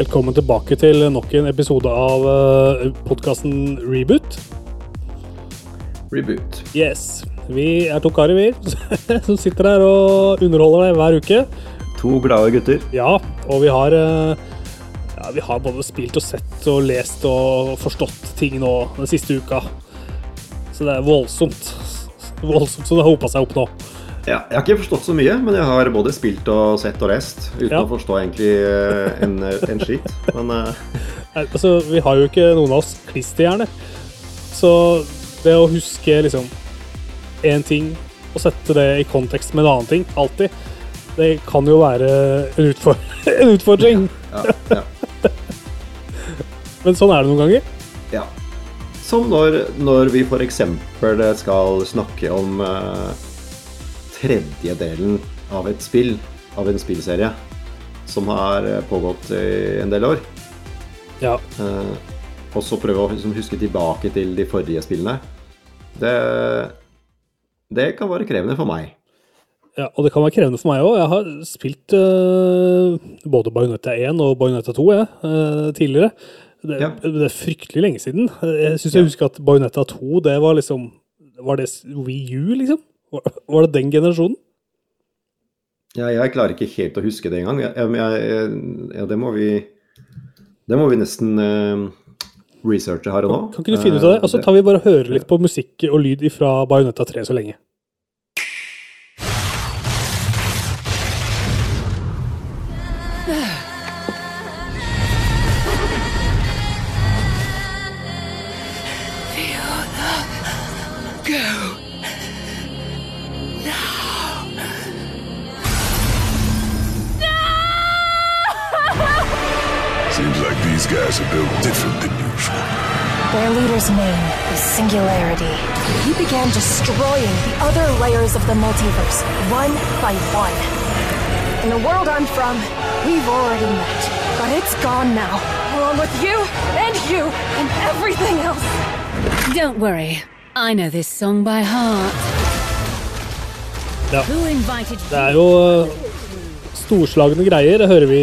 Velkommen tilbake til nok en episode av uh, podkasten Reboot. Reboot. Yes. Vi er to karer, vi, som sitter her og underholder deg hver uke. To glade gutter. Ja, og vi har uh, ja, Vi har både spilt og sett og lest og forstått ting nå den siste uka. Så det er voldsomt. Voldsomt som det har hopa seg opp nå. Ja, jeg har ikke forstått så mye, men jeg har både spilt og sett og lest uten Ja. å forstå egentlig eh, en, en skitt. Men uh... Altså, vi har jo ikke noen av oss klisterhjerner. Så det å huske liksom én ting og sette det i kontekst med en annen ting, alltid, det kan jo være en, utfor en utfordring. ja, ja, Men sånn er det noen ganger. ja. Som når, når vi f.eks. skal snakke om eh, tredje delen av et spill, av en spillserie, som har eh, pågått i en del år. Ja. Eh, og så prøve å liksom, huske tilbake til de forrige spillene. Det, det kan være krevende for meg. ja. Og det kan være krevende for meg òg. Jeg har spilt uh, både Bajonetta 1 og Bajonetta 2 jeg, uh, tidligere. Det, Ja. det er fryktelig lenge siden. Jeg syns jeg Ja. husker at Bajonetta 2, det var liksom Var det Wii U, liksom? Var, det den generasjonen? Ja, jeg klarer ikke helt å huske det engang. Ja, det må vi Det må vi nesten eh, researche her og nå. Kan ikke du finne ut av det? Og så tar vi bare og hører litt på musikk og lyd fra Bajonetta 3 så lenge. Their leader's name is Singularity. He began destroying the other layers of the multiverse, one by one. In the world I'm from, we've already met. But it's gone now, along with you and you and everything else. Don't worry. I know this song by heart. Ja. Who invited Det er jo eh, storslagne greier, det hører vi,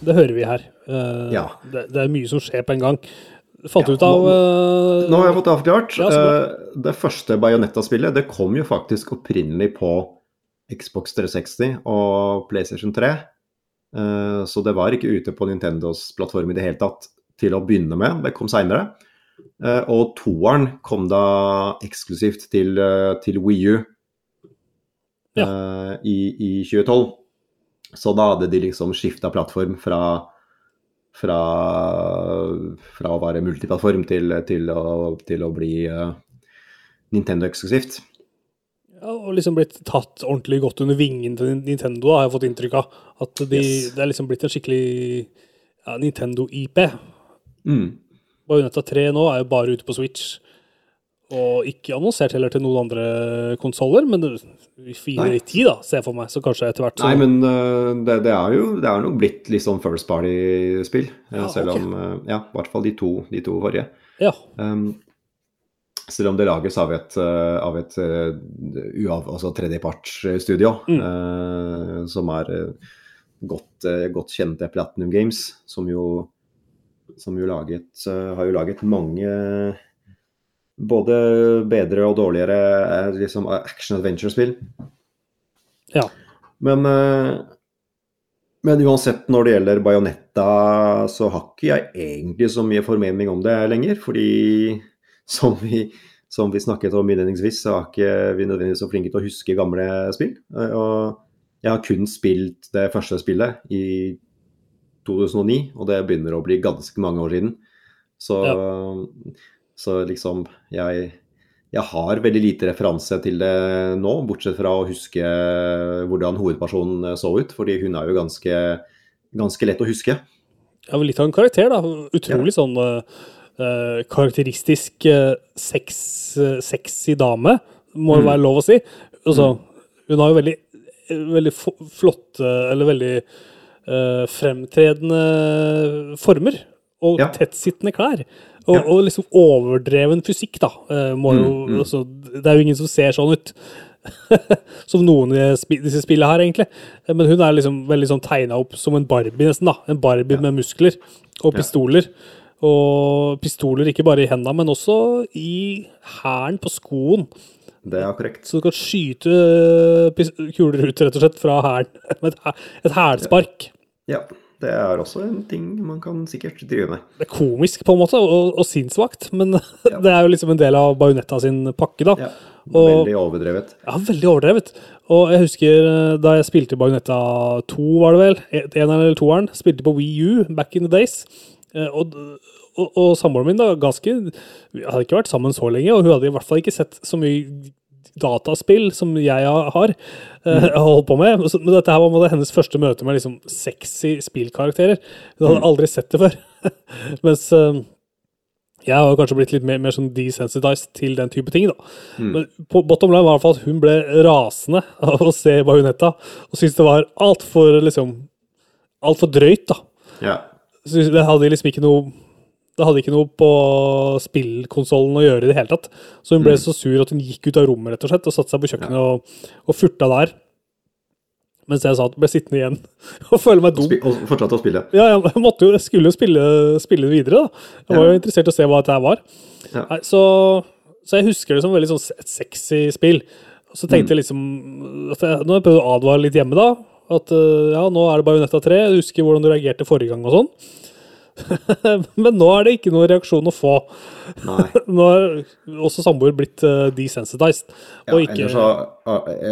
det hører vi her. Eh, Ja. det, det er mye som skjer på en gang. Falt Ja, ut av nå- eh, Nå har jeg fått avklart. Ja. Eh, det første Bajonetta-spillet det kom jo faktisk opprinnelig på Xbox 360 og PlayStation 3. Eh, så det var ikke ute på Nintendos plattform i det hele tatt til å begynne med. Det kom seinere. og toeren kom da eksklusivt til, til Wii U eh, i, i 2012. Så da hadde de liksom skifta plattform fra fra, fra å være multiplattform til, til, å, til å bli uh, Nintendo-eksklusivt. ja, og liksom blitt tatt ordentlig godt under vingen til Nintendo, har jeg fått inntrykk av. At de, Yes. det er liksom blitt en skikkelig ja, Nintendo-IP. Mm. Bayonetta 3 nå er jo bare ute på Switch. Og ikke annonsert heller til noen andre konsoller, men vi Nei. litt tid, da, ser jeg for meg. Så kanskje etter hvert så Nei, men uh, det, det er jo det er nok blitt litt sånn first party-spill. eh, Ja, selv okay. om uh, Ja, i hvert fall de to, de to forrige. Ja. Um, selv om det lages av et, av et altså tredjepartsstudio, Mm. uh, som er eh, godt, kjent godt kjente Platinum Games, som jo, som jo laget, har jo laget mange både bedre og dårligere eh, liksom action adventure-spill. ja. Men, eh, men uansett, når det gjelder Bajonetta, så har ikke jeg egentlig så mye formening om det lenger. Fordi som vi, som vi snakket om innledningsvis, så er ikke vi nødvendigvis så flinke til å huske gamle spill. Eh, Og jeg har kun spilt det første spillet i 2009, og det begynner å bli ganske mange år siden. Så, så liksom jeg jeg har veldig lite referanse til det nå, bortsett fra å huske hvordan hovedpersonen så ut, fordi hun er jo ganske, ganske lett å huske. Ja, litt av en karakter, da. Utrolig sånn eh, eh, karakteristisk uh, sex, uh, sexy dame, må det Mm. være lov å si. Altså, hun har jo veldig, veldig flotte, eller veldig eh, fremtredende former. Og Ja. tettsittende klær. Og, og liksom overdreven fysikk, da. eh, jo, Mm, mm. Altså, det er jo ingen som ser sånn ut. som noen i disse spillene her, egentlig. Men hun er liksom veldig sånn tegna opp som en Barbie, nesten. da. En Barbie med muskler og Ja. pistoler. Og pistoler ikke bare i hendene, men også i hælen på skoen. Det er korrekt. Så du kan skyte eh, kuler ut, rett og slett, fra hælen. Med et hælspark. Ja. Det er også en ting man kan sikkert drive med. Det er komisk, på en måte, og, og sinnsvakt, men det er jo liksom en del av Bajonetta sin pakke, da. Ja. Og- Veldig overdrevet. Ja, veldig overdrevet. Og jeg husker eh, da jeg spilte Bajonetta 2, var det vel, eneren eller toeren, spilte på Wii U back in the days. Eh, Og, og, og samboeren min da, ganske Vi hadde ikke vært sammen så lenge, og hun hadde i hvert fall ikke sett så mye dataspill som jeg har uh, holdt på med. Men dette her var hennes første møte med liksom sexy spillkarakterer. Hun hadde aldri sett det før. Mens uh, jeg har kanskje blitt litt mer, mer sånn desensitized til den type ting, da. Men på bottom line var i hvert fall at hun ble rasende av å se Bajonetta, og syntes det var altfor liksom Altfor drøyt, da. Yeah. Så det hadde liksom ikke noe det hadde ikke noe på spillkonsollen å gjøre i det hele tatt. Så hun ble så sur at hun gikk ut av rommet rett og slett, og satte seg på kjøkkenet og, og furta der. Mens jeg sa at ble sittende igjen og føle meg dum. Og, og fortsatte å spille. Ja, jeg, måtte jeg skulle jo spille, spille videre, da. Jeg var Ja. jo interessert i å se hva dette var. Ja. Nei, så, så jeg husker det som veldig sånn et sexy spill. Så tenkte jeg liksom at jeg, Nå har jeg prøvd å advare litt hjemme, da. At øh, ja, nå er det Bajonetta 3. Jeg husker hvordan du reagerte forrige gang og sånn. Men nå er det ikke noen reaksjon å få. Nei. Nå er også samboer blitt uh, desensitized. Ja, ikke Ellers så,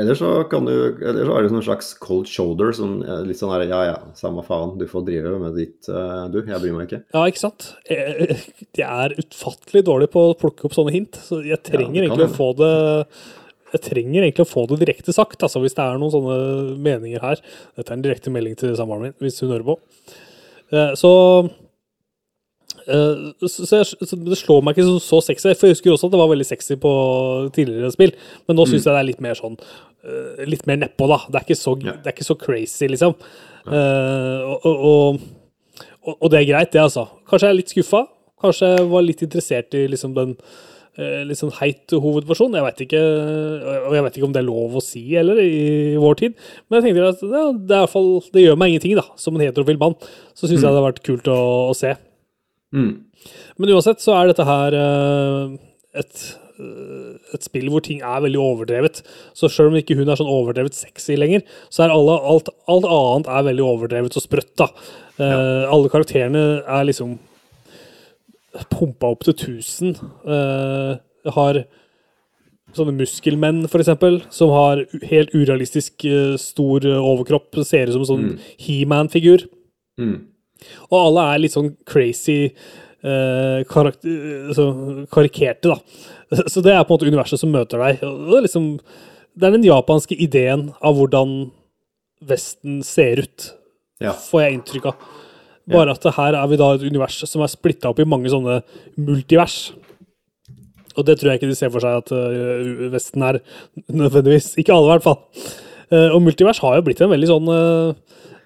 ellers så kan du Ellers så er det en slags cold shoulder. Sånn, litt sånn her Ja ja, samme faen, du får drive med ditt eh, Du, jeg bryr meg ikke. Ja, ikke sant? Jeg, jeg er utfattelig dårlig på å plukke opp sånne hint, så jeg trenger ja, egentlig å få det jeg trenger egentlig å få det direkte sagt, altså hvis det er noen sånne meninger her. Dette er en direkte melding til samboeren min, hvis hun hører på. Så, så, så, jeg, så det slår meg ikke så, så sexy, for jeg husker også at det var veldig sexy på tidligere spill, men nå syns jeg det er litt mer sånn eh, Litt mer nedpå, da. Det er ikke så, yeah. det er ikke så crazy, liksom. Yeah. og, og, og og, det er greit, det, altså. Kanskje jeg er litt skuffa. Kanskje jeg var litt interessert i liksom den eh, litt sånn heit hovedversjonen. Jeg vet ikke, og jeg vet ikke om det er lov å si heller i vår tid. Men jeg tenkte at ja, det, fall, det gjør meg ingenting, da. Som en heterofil mann. Så syns jeg det hadde vært kult å, å se. Mm. Men uansett så er dette her eh, et, eh, et spill hvor ting er veldig overdrevet. Så selv om ikke hun er sånn overdrevet sexy lenger, så er alle, alt, alt annet er veldig overdrevet og sprøtt. da. Eh, Alle karakterene er liksom pumpa opp til 1000. Eh, har sånne muskelmenn, for eksempel, som har helt urealistisk eh, stor eh, overkropp. Ser ut som en sånn He-Man-figur. Mm. Og alle er litt sånn crazy eh, karakter, så, karikerte, da. Så det er på en måte universet som møter deg. Det, er liksom, det er den japanske ideen av hvordan Vesten ser ut, Ja. får jeg inntrykk av. Bare at her er vi da et univers som er splitta opp i mange sånne multivers. Og det tror jeg ikke de ser for seg at uh, Vesten er nødvendigvis. Ikke alle, i hvert fall. Uh, og multivers har jo blitt en veldig sånn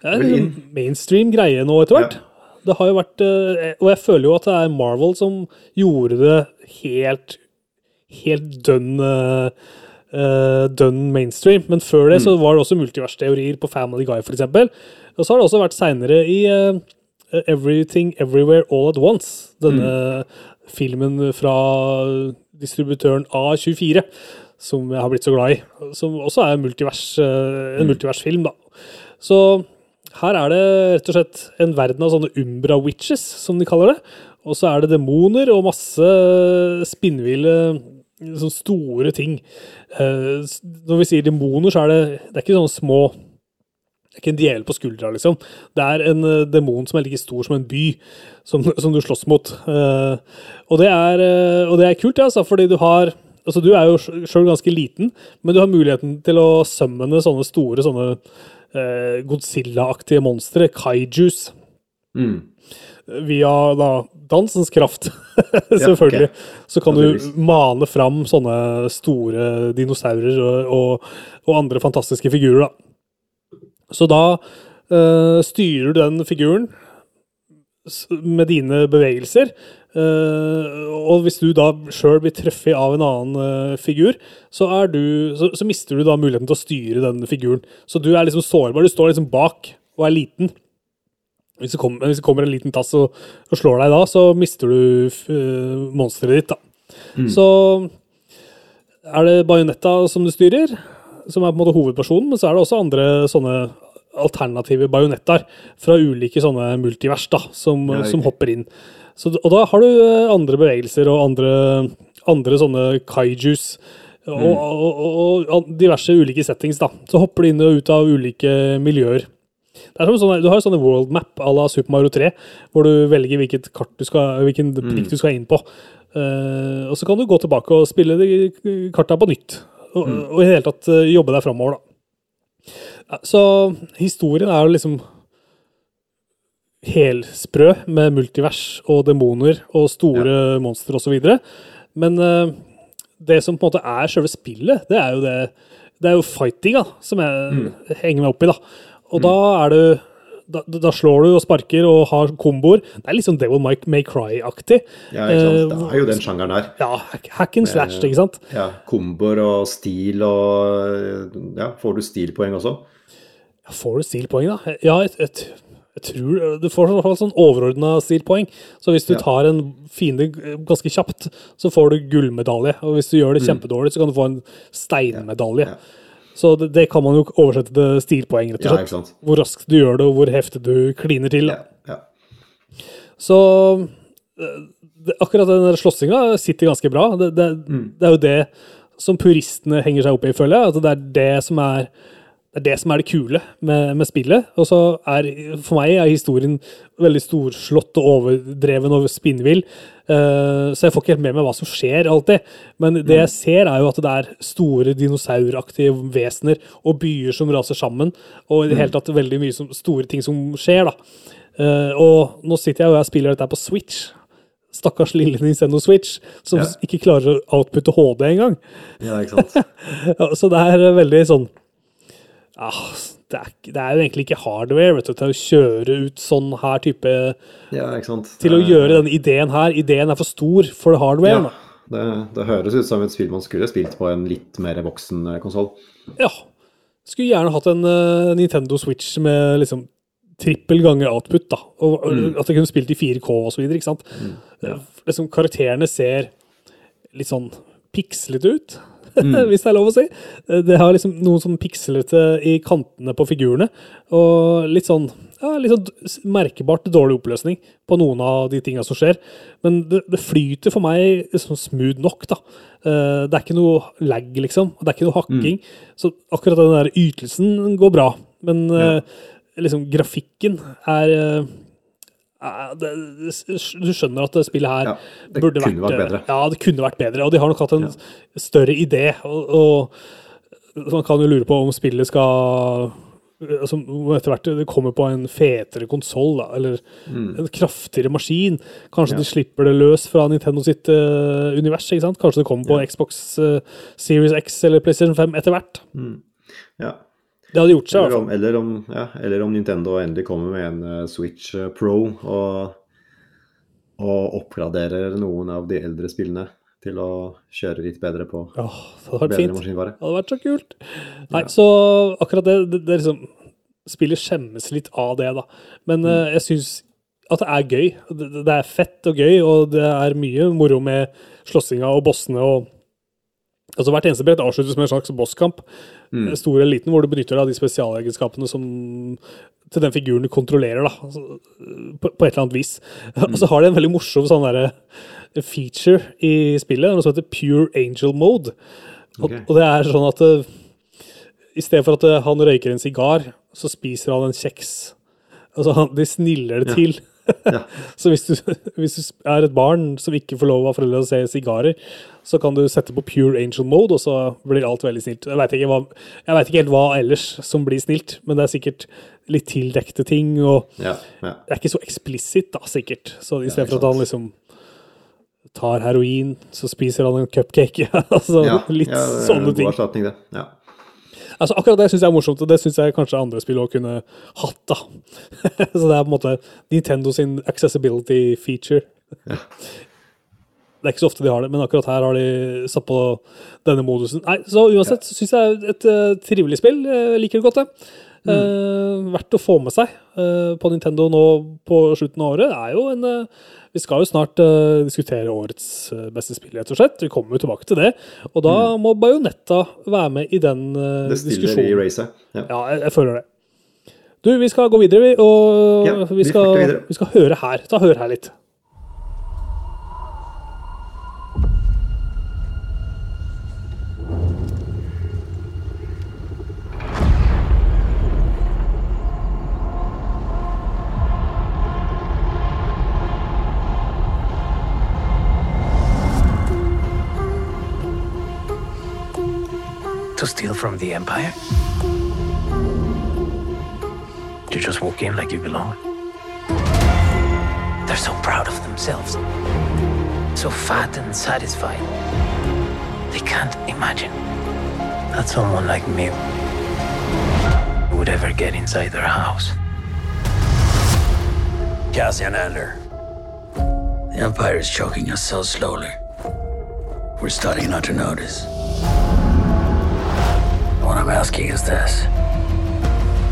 øh, er en mainstream greie nå etter hvert. Det har jo vært øh, Og jeg føler jo at det er Marvel som gjorde det helt Helt dønn øh, øh, dønn mainstream. Men før det så var det også multiversteorier på Family Guy, f.eks. Og så har det også vært seinere i Everything Everywhere All At Once. Denne filmen fra distributøren A24, som jeg har blitt så glad i. Som også er multivers, eh, en multiversfilm, da. Så her er det rett og slett en verden av sånne Umbra Witches, som de kaller det. Og så er det demoner og masse spinnville, sånne store ting. Eh, Når vi sier demoner, så er det, det er ikke sånne små det er ikke en djevel på skuldra, liksom. Det er en eh, demon som er like stor som en by, som, som du slåss mot. Eh, og, det er, og det er kult, altså, fordi du har Altså, du er jo sjøl ganske liten, men du har muligheten til å summone sånne store sånne eh, Godzilla-aktige monstre, kaijus, Mm. via da dansens kraft, selvfølgelig. Så kan du mane fram sånne store dinosaurer og, og, og andre fantastiske figurer, da. Så da eh, styrer du den figuren med dine bevegelser. Eh, og hvis du da sjøl blir truffet av en annen uh, figur, så, er du, så, så mister du da muligheten til å styre den figuren. Så du er liksom sårbar. Du står liksom bak og er liten. Hvis det kommer, hvis det kommer en liten tass og, og slår deg da, så mister du uh, monsteret ditt, da. Så er det Bajonetta som du styrer, som er på en måte hovedpersonen, men så er det også andre sånne alternative bajonetter fra ulike sånne multivers da, som, som hopper inn. Så, og da har du eh, andre bevegelser og andre, andre sånne kaijus. Og, og, og, og diverse ulike settings. da. Så hopper du inn og ut av ulike miljøer. Det er som en sånn, du har sånne world map à la Super Mario 3, hvor du velger hvilket kart du skal, hvilken prikk du skal inn på. Uh, og så kan du gå tilbake og spille de karta på nytt. Og, og i det hele tatt eh, jobbe deg framover, da. Så historien er jo liksom helsprø med multivers og demoner og store monstre osv. Men uh, det som på en måte er selve spillet, det er jo det Det er jo fightinga som jeg henger meg opp i, da. Og da er du da, da slår du og sparker og har komboer. Det er litt sånn Devil May May Cry-aktig. Ja, ikke sant? Eh, Det er jo den sjangeren der. Ja, hack, and slash, ikke sant? Ja, Komboer og stil og Ja, får du stilpoeng også? Får du stilpoeng, da? Ja, et, jeg, jeg tror Du får i hvert fall sånn overordna stilpoeng. Så hvis du Ja. tar en fiende ganske kjapt, så får du gullmedalje. Og hvis du gjør det kjempedårlig, så kan du få en steinmedalje. Mm. Ja. Så det, det kan man jo oversette til stilpoeng, rett og slett. Hvor raskt du gjør det, og hvor heftig du kliner til. Så eh, det, akkurat den slåssinga sitter ganske bra. Det, det, det er jo det som puristene henger seg opp i, føler jeg. At det er det som er det er det som er det kule med, med spillet. Og så er for meg er historien veldig storslått og overdreven og spinnvill. Uh, så jeg får ikke helt med meg hva som skjer alltid. Men det jeg ser, er jo at det er store dinosauraktige vesener og byer som raser sammen. Og i det hele tatt veldig mye som, store ting som skjer, da. Uh, og nå sitter jeg og jeg spiller dette på Switch. Stakkars lille Nintendo Switch, som Ja. ikke klarer å outputte HD engang. ja, ikke sant. Så det er veldig sånn ah, det, er, det er jo egentlig ikke hardware vet du, til å kjøre ut sånn her type Ja, ikke sant. Til å gjøre denne ideen her. Ideen er for stor for hardware. ja, det, det høres ut som et spill man skulle spilt på en litt mer voksen konsoll. Ja. Skulle gjerne hatt en uh, Nintendo Switch med liksom trippel ganger output, da. Og mm. at jeg kunne spilt i 4K og så videre, ikke sant. Eh, Liksom, karakterene ser litt sånn pikslete ut. Hvis det er lov å si. Eh, Det har liksom noen sånn pikslete i kantene på figurene. Og litt sånn, ja, litt sånn merkbart dårlig oppløsning på noen av de tinga som skjer. Men det, det flyter for meg liksom smooth nok, da. Eh, Det er ikke noe lag, liksom. og Det er ikke noe hakking. Så akkurat den der ytelsen går bra. Men ja. liksom grafikken er eh, eh, det, Du skjønner at det spillet her Ja, det burde vært eh, bedre. Ja, det kunne vært bedre. Og de har nok hatt en større idé. Og, og man kan jo lure på om spillet skal som etter hvert det kommer på en fetere konsoll, eller en kraftigere maskin. Kanskje Mm. Ja. de slipper det løs fra Nintendo sitt uh, univers. ikke sant? Kanskje det kommer på Xbox uh, Series X eller PlayStation 5 etter hvert. Ja. Det hadde gjort seg, Eller om, eller, om, ja, eller om Nintendo endelig kommer med en eh, Switch eh, Pro og, og oppgraderer noen av de eldre spillene til å kjøre litt bedre på Åh, det hadde vært bedre fint. maskinvare. Det hadde vært så kult. Nei, så akkurat det, det, det liksom Spillet skjemmes litt av det, da. Men Mm. uh, jeg syns at det er gøy. Det, det er fett og gøy, og det er mye moro med slåssinga og bossene og Altså Hvert eneste brett avsluttes med en slags bosskamp. Mm. Stor eller liten, hvor du benytter deg av de spesialegenskapene som til den figuren du kontrollerer, da. Altså, på, på et eller annet vis. Og så har de en veldig morsom sånn der, feature i spillet, noe som heter Pure Angel Mode. Og, okay. og det er sånn at eh, i stedet for at eh, han røyker en sigar, så spiser han en kjeks. Altså, han, de sniller det til. Ja. så hvis du, hvis du er et barn som ikke får lov av foreldre å se sigarer, så kan du sette på pure angel mode, og så blir alt veldig snilt. Jeg veit ikke, ikke helt hva ellers som blir snilt, men det er sikkert litt tildekte ting, og Ja, ja. det er ikke så eksplisitt, da, sikkert. Så i Ja, stedet for at han liksom tar heroin, så spiser han en cupcake. altså litt ja, det er en ting. God erstatning, det. Ja. Altså, akkurat det syns jeg er morsomt, og det syns jeg kanskje andre spill òg kunne hatt. da. så det er på en måte Nintendo sin accessibility feature. Det er ikke så ofte de har det, men akkurat her har de satt på denne modusen. Nei, Så uansett ja. syns jeg er et uh, trivelig spill. Jeg liker det godt, det. Eh, verdt å få med seg eh, på Nintendo nå på slutten av året. Det er jo en eh, Vi skal jo snart eh, diskutere årets eh, beste spill, rett og slett. Vi kommer jo tilbake til det. Og da må Bajonetta være med i den diskusjonen. Det stiller i racet. Ja. Ja, jeg, jeg føler det. Du, vi skal gå videre, vi. Og Ja, vi, vi skal, vi skal høre her. Ta hør her litt. To steal from the Empire? You just walk in like you belong? They're so proud of themselves. So fat and satisfied. They can't imagine that someone like me would ever get inside their house. Cassian Ander. The Empire is choking us so slowly. We're starting not to notice. I'm asking is this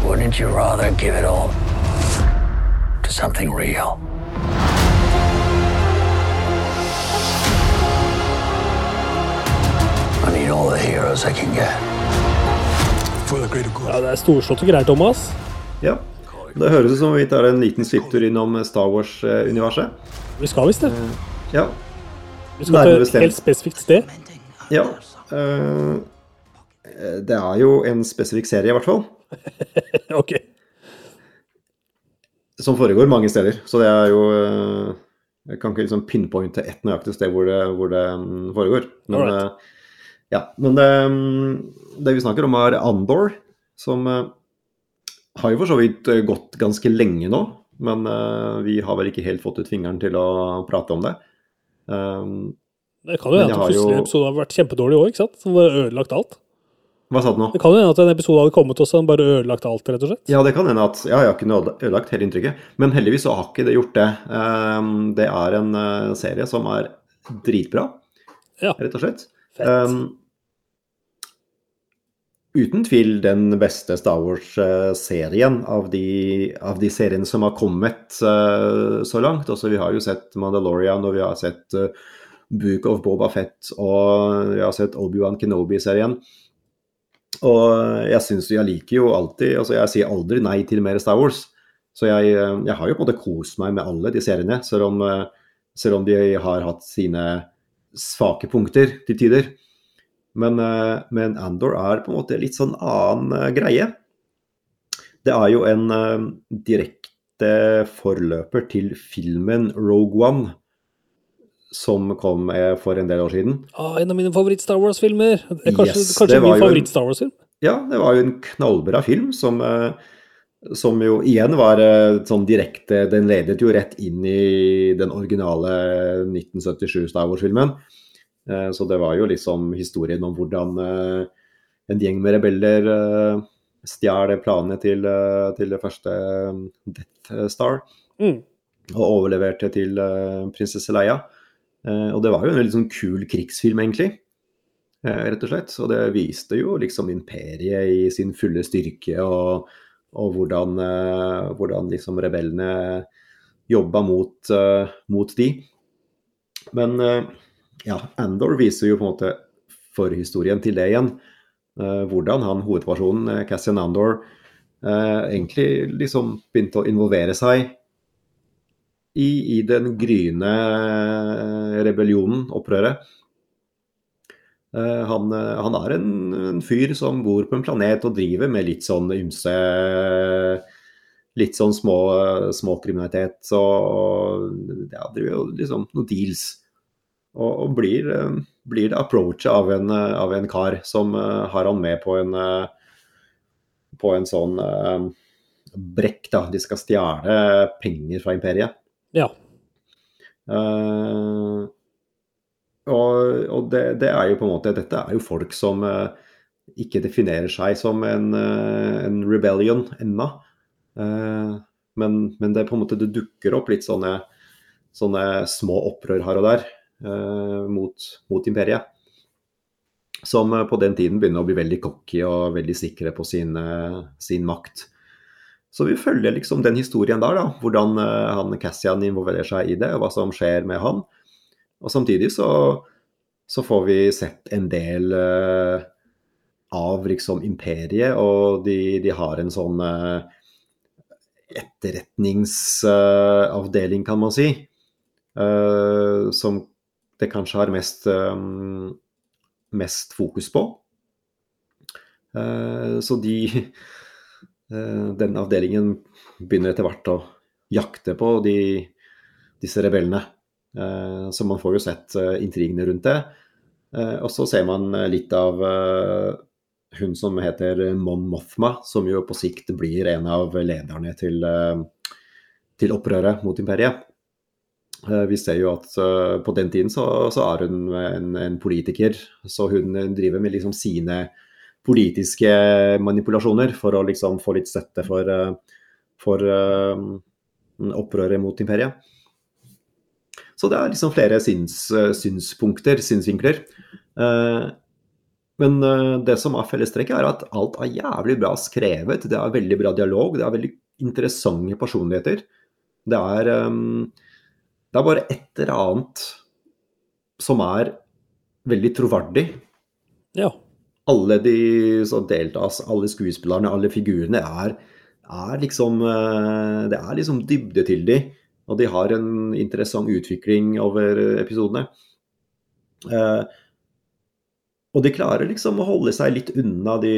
Wouldn't you rather give it all to something real? I need all the heroes I can get. For the greater good. Ja, Det er storslåtte greier, Thomas. ja. Det høres ut som vi tar en liten svipptur innom Star Wars-universet. Vi skal visst det. Ja. Vi skal til et helt spesifikt sted. ja. eh, det er jo en spesifikk serie, i hvert fall. ok. Som foregår mange steder. Så det er jo eh, Jeg kan ikke liksom pinpointe ett nøyaktig sted hvor det, hvor det mm, foregår. Men, Alright. eh, ja, men det, mm, det vi snakker om, er Andor, som eh, har jo for så vidt eh, gått ganske lenge nå. Men eh, vi har vel ikke helt fått ut fingeren til å prate om det. Um, Det kan jo hende at første episode har vært kjempedårlig òg, ikke sant? Som har ødelagt alt. Hva sa du nå? Det kan jo hende at en episode hadde kommet som bare ødelagt alt, rett og slett. Ja, det kan hende at Ja, jeg har ikke ødelagt hele inntrykket. Men heldigvis så har ikke det gjort det. Um, det er en eh, serie som er dritbra, Ja. rett og slett. Fett. Um, uten tvil den beste Star Wars-serien av, de- av de seriene som har kommet uh, så langt. Også, vi har jo sett Mandalorian, og vi har sett uh, Book of Boba Fett, og vi har sett Obi-Wan Kenobi-serien. Og jeg syns jeg liker jo alltid Altså, jeg sier aldri nei til mer Star Wars. Så jeg, eh, jeg har jo på en måte kost meg med alle de seriene, selv om, eh, selv om de har hatt sine svake punkter til tider. Men, eh, men Andor er på en måte litt sånn annen greie. Det er jo en direkte forløper til filmen Rogue One, som kom eh, for en del år siden. Ah, en av mine favoritt-Star Wars-filmer. Er Kanskje, Yes, kanskje min favoritt-Star Wars-film. Ja, det var jo en knallbra film som, eh, som jo igjen var eh, sånn direkte Den ledet jo rett inn i den originale 1977 Star Wars-filmen. Eh, Så det var jo liksom historien om hvordan eh, en gjeng med rebeller eh, stjal planene til, eh, til det første eh, Death Star Mm. og overleverte til eh, prinsesse Leia. Eh, og det var jo en veldig sånn kul krigsfilm, egentlig. Eh, rett og slett. Og det viste jo liksom imperiet i sin fulle styrke, og, og hvordan, eh, hvordan liksom rebellene jobba mot, mot de. Men ja, Andor viser jo på en måte forhistorien til det igjen. Hvordan han hovedpersonen, Cassian Andor, egentlig liksom begynte å involvere seg i, i den gryende rebellionen, opprøret. Eh, han, eh, han er en, en fyr som bor på en planet og driver med litt sånn ymse Litt sånn små, kriminalitet Så ja, driver jo liksom noen deals. Og, og blir, eh, blir det approachet av eh, av en kar som eh, har han med på en eh, på en sånn eh, brekk, da. De skal stjele penger fra imperiet. Ja. Uh, og og det, det er jo på en måte Dette er jo folk som, uh, ikke definerer seg som en, uh, en rebellion ennå. Uh, men, men, det på en måte det dukker opp litt sånne, sånne små opprør her og der mot, mot, imperiet. Som på den tiden begynner å bli veldig cocky og veldig sikre på sin, sin makt. Så vi følger liksom den historien der, da. Hvordan han Cassian involverer seg i det, og hva som skjer med han. Og samtidig så, så får vi sett en del uh, av liksom imperiet, og de, de har en sånn uh, etterretningsavdeling, uh, kan man si, som det kanskje har mest, um, mest fokus på. så de Denne avdelingen begynner etter hvert å jakte på de, disse rebellene. så man får jo sett intrigene rundt det. og så ser man litt av hun som heter Mon Mothma, som jo på sikt blir en av lederne til, eh, til opprøret mot imperiet. Eh, vi ser jo at eh, på den tiden så, så er hun en, en, politiker, så hun driver med liksom sine politiske manipulasjoner for å liksom få litt støtte for, for opprøret mot imperiet. Så det er liksom flere syns, synspunkter, synsvinkler. Men det som er fellestrekket, er at alt er jævlig bra skrevet. Det er veldig bra dialog, det er veldig interessante personligheter. Det er, det er bare et eller annet som er veldig troverdig. Ja. Alle de som deltas, alle skuespillerne, alle figurene er, er liksom uh, Det er liksom dybde til de, og de har en interessant utvikling over episodene. Uh, og de klarer liksom å holde seg litt unna de,